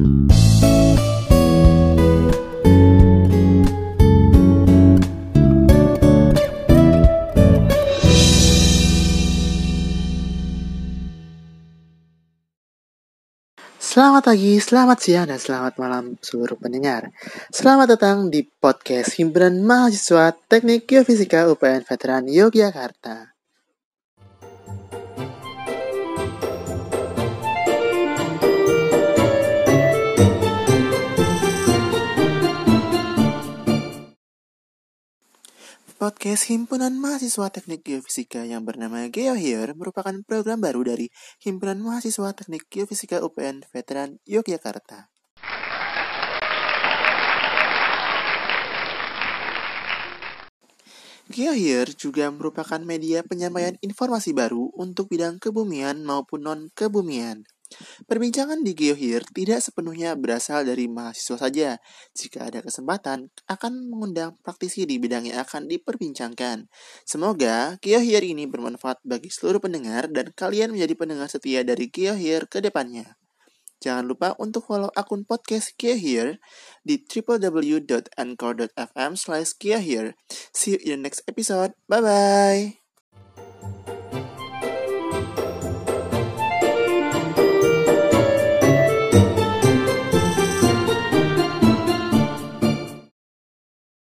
Selamat pagi, selamat siang, dan selamat malam seluruh pendengar. Selamat datang di podcast Himpunan Mahasiswa Teknik Geofisika UPN Veteran Yogyakarta. Podcast Himpunan Mahasiswa Teknik Geofisika yang bernama GeoHere merupakan program baru dari Himpunan Mahasiswa Teknik Geofisika UPN Veteran Yogyakarta. GeoHere juga merupakan media penyampaian informasi baru untuk bidang kebumian maupun non-kebumian. Perbincangan di GeoHear tidak sepenuhnya berasal dari mahasiswa saja. Jika ada kesempatan, akan mengundang praktisi di bidang yang akan diperbincangkan. Semoga GeoHear ini bermanfaat bagi seluruh pendengar dan kalian menjadi pendengar setia dari GeoHear ke depannya. Jangan lupa untuk follow akun podcast GeoHear di www.anchor.fm slash See you in the next episode. Bye-bye!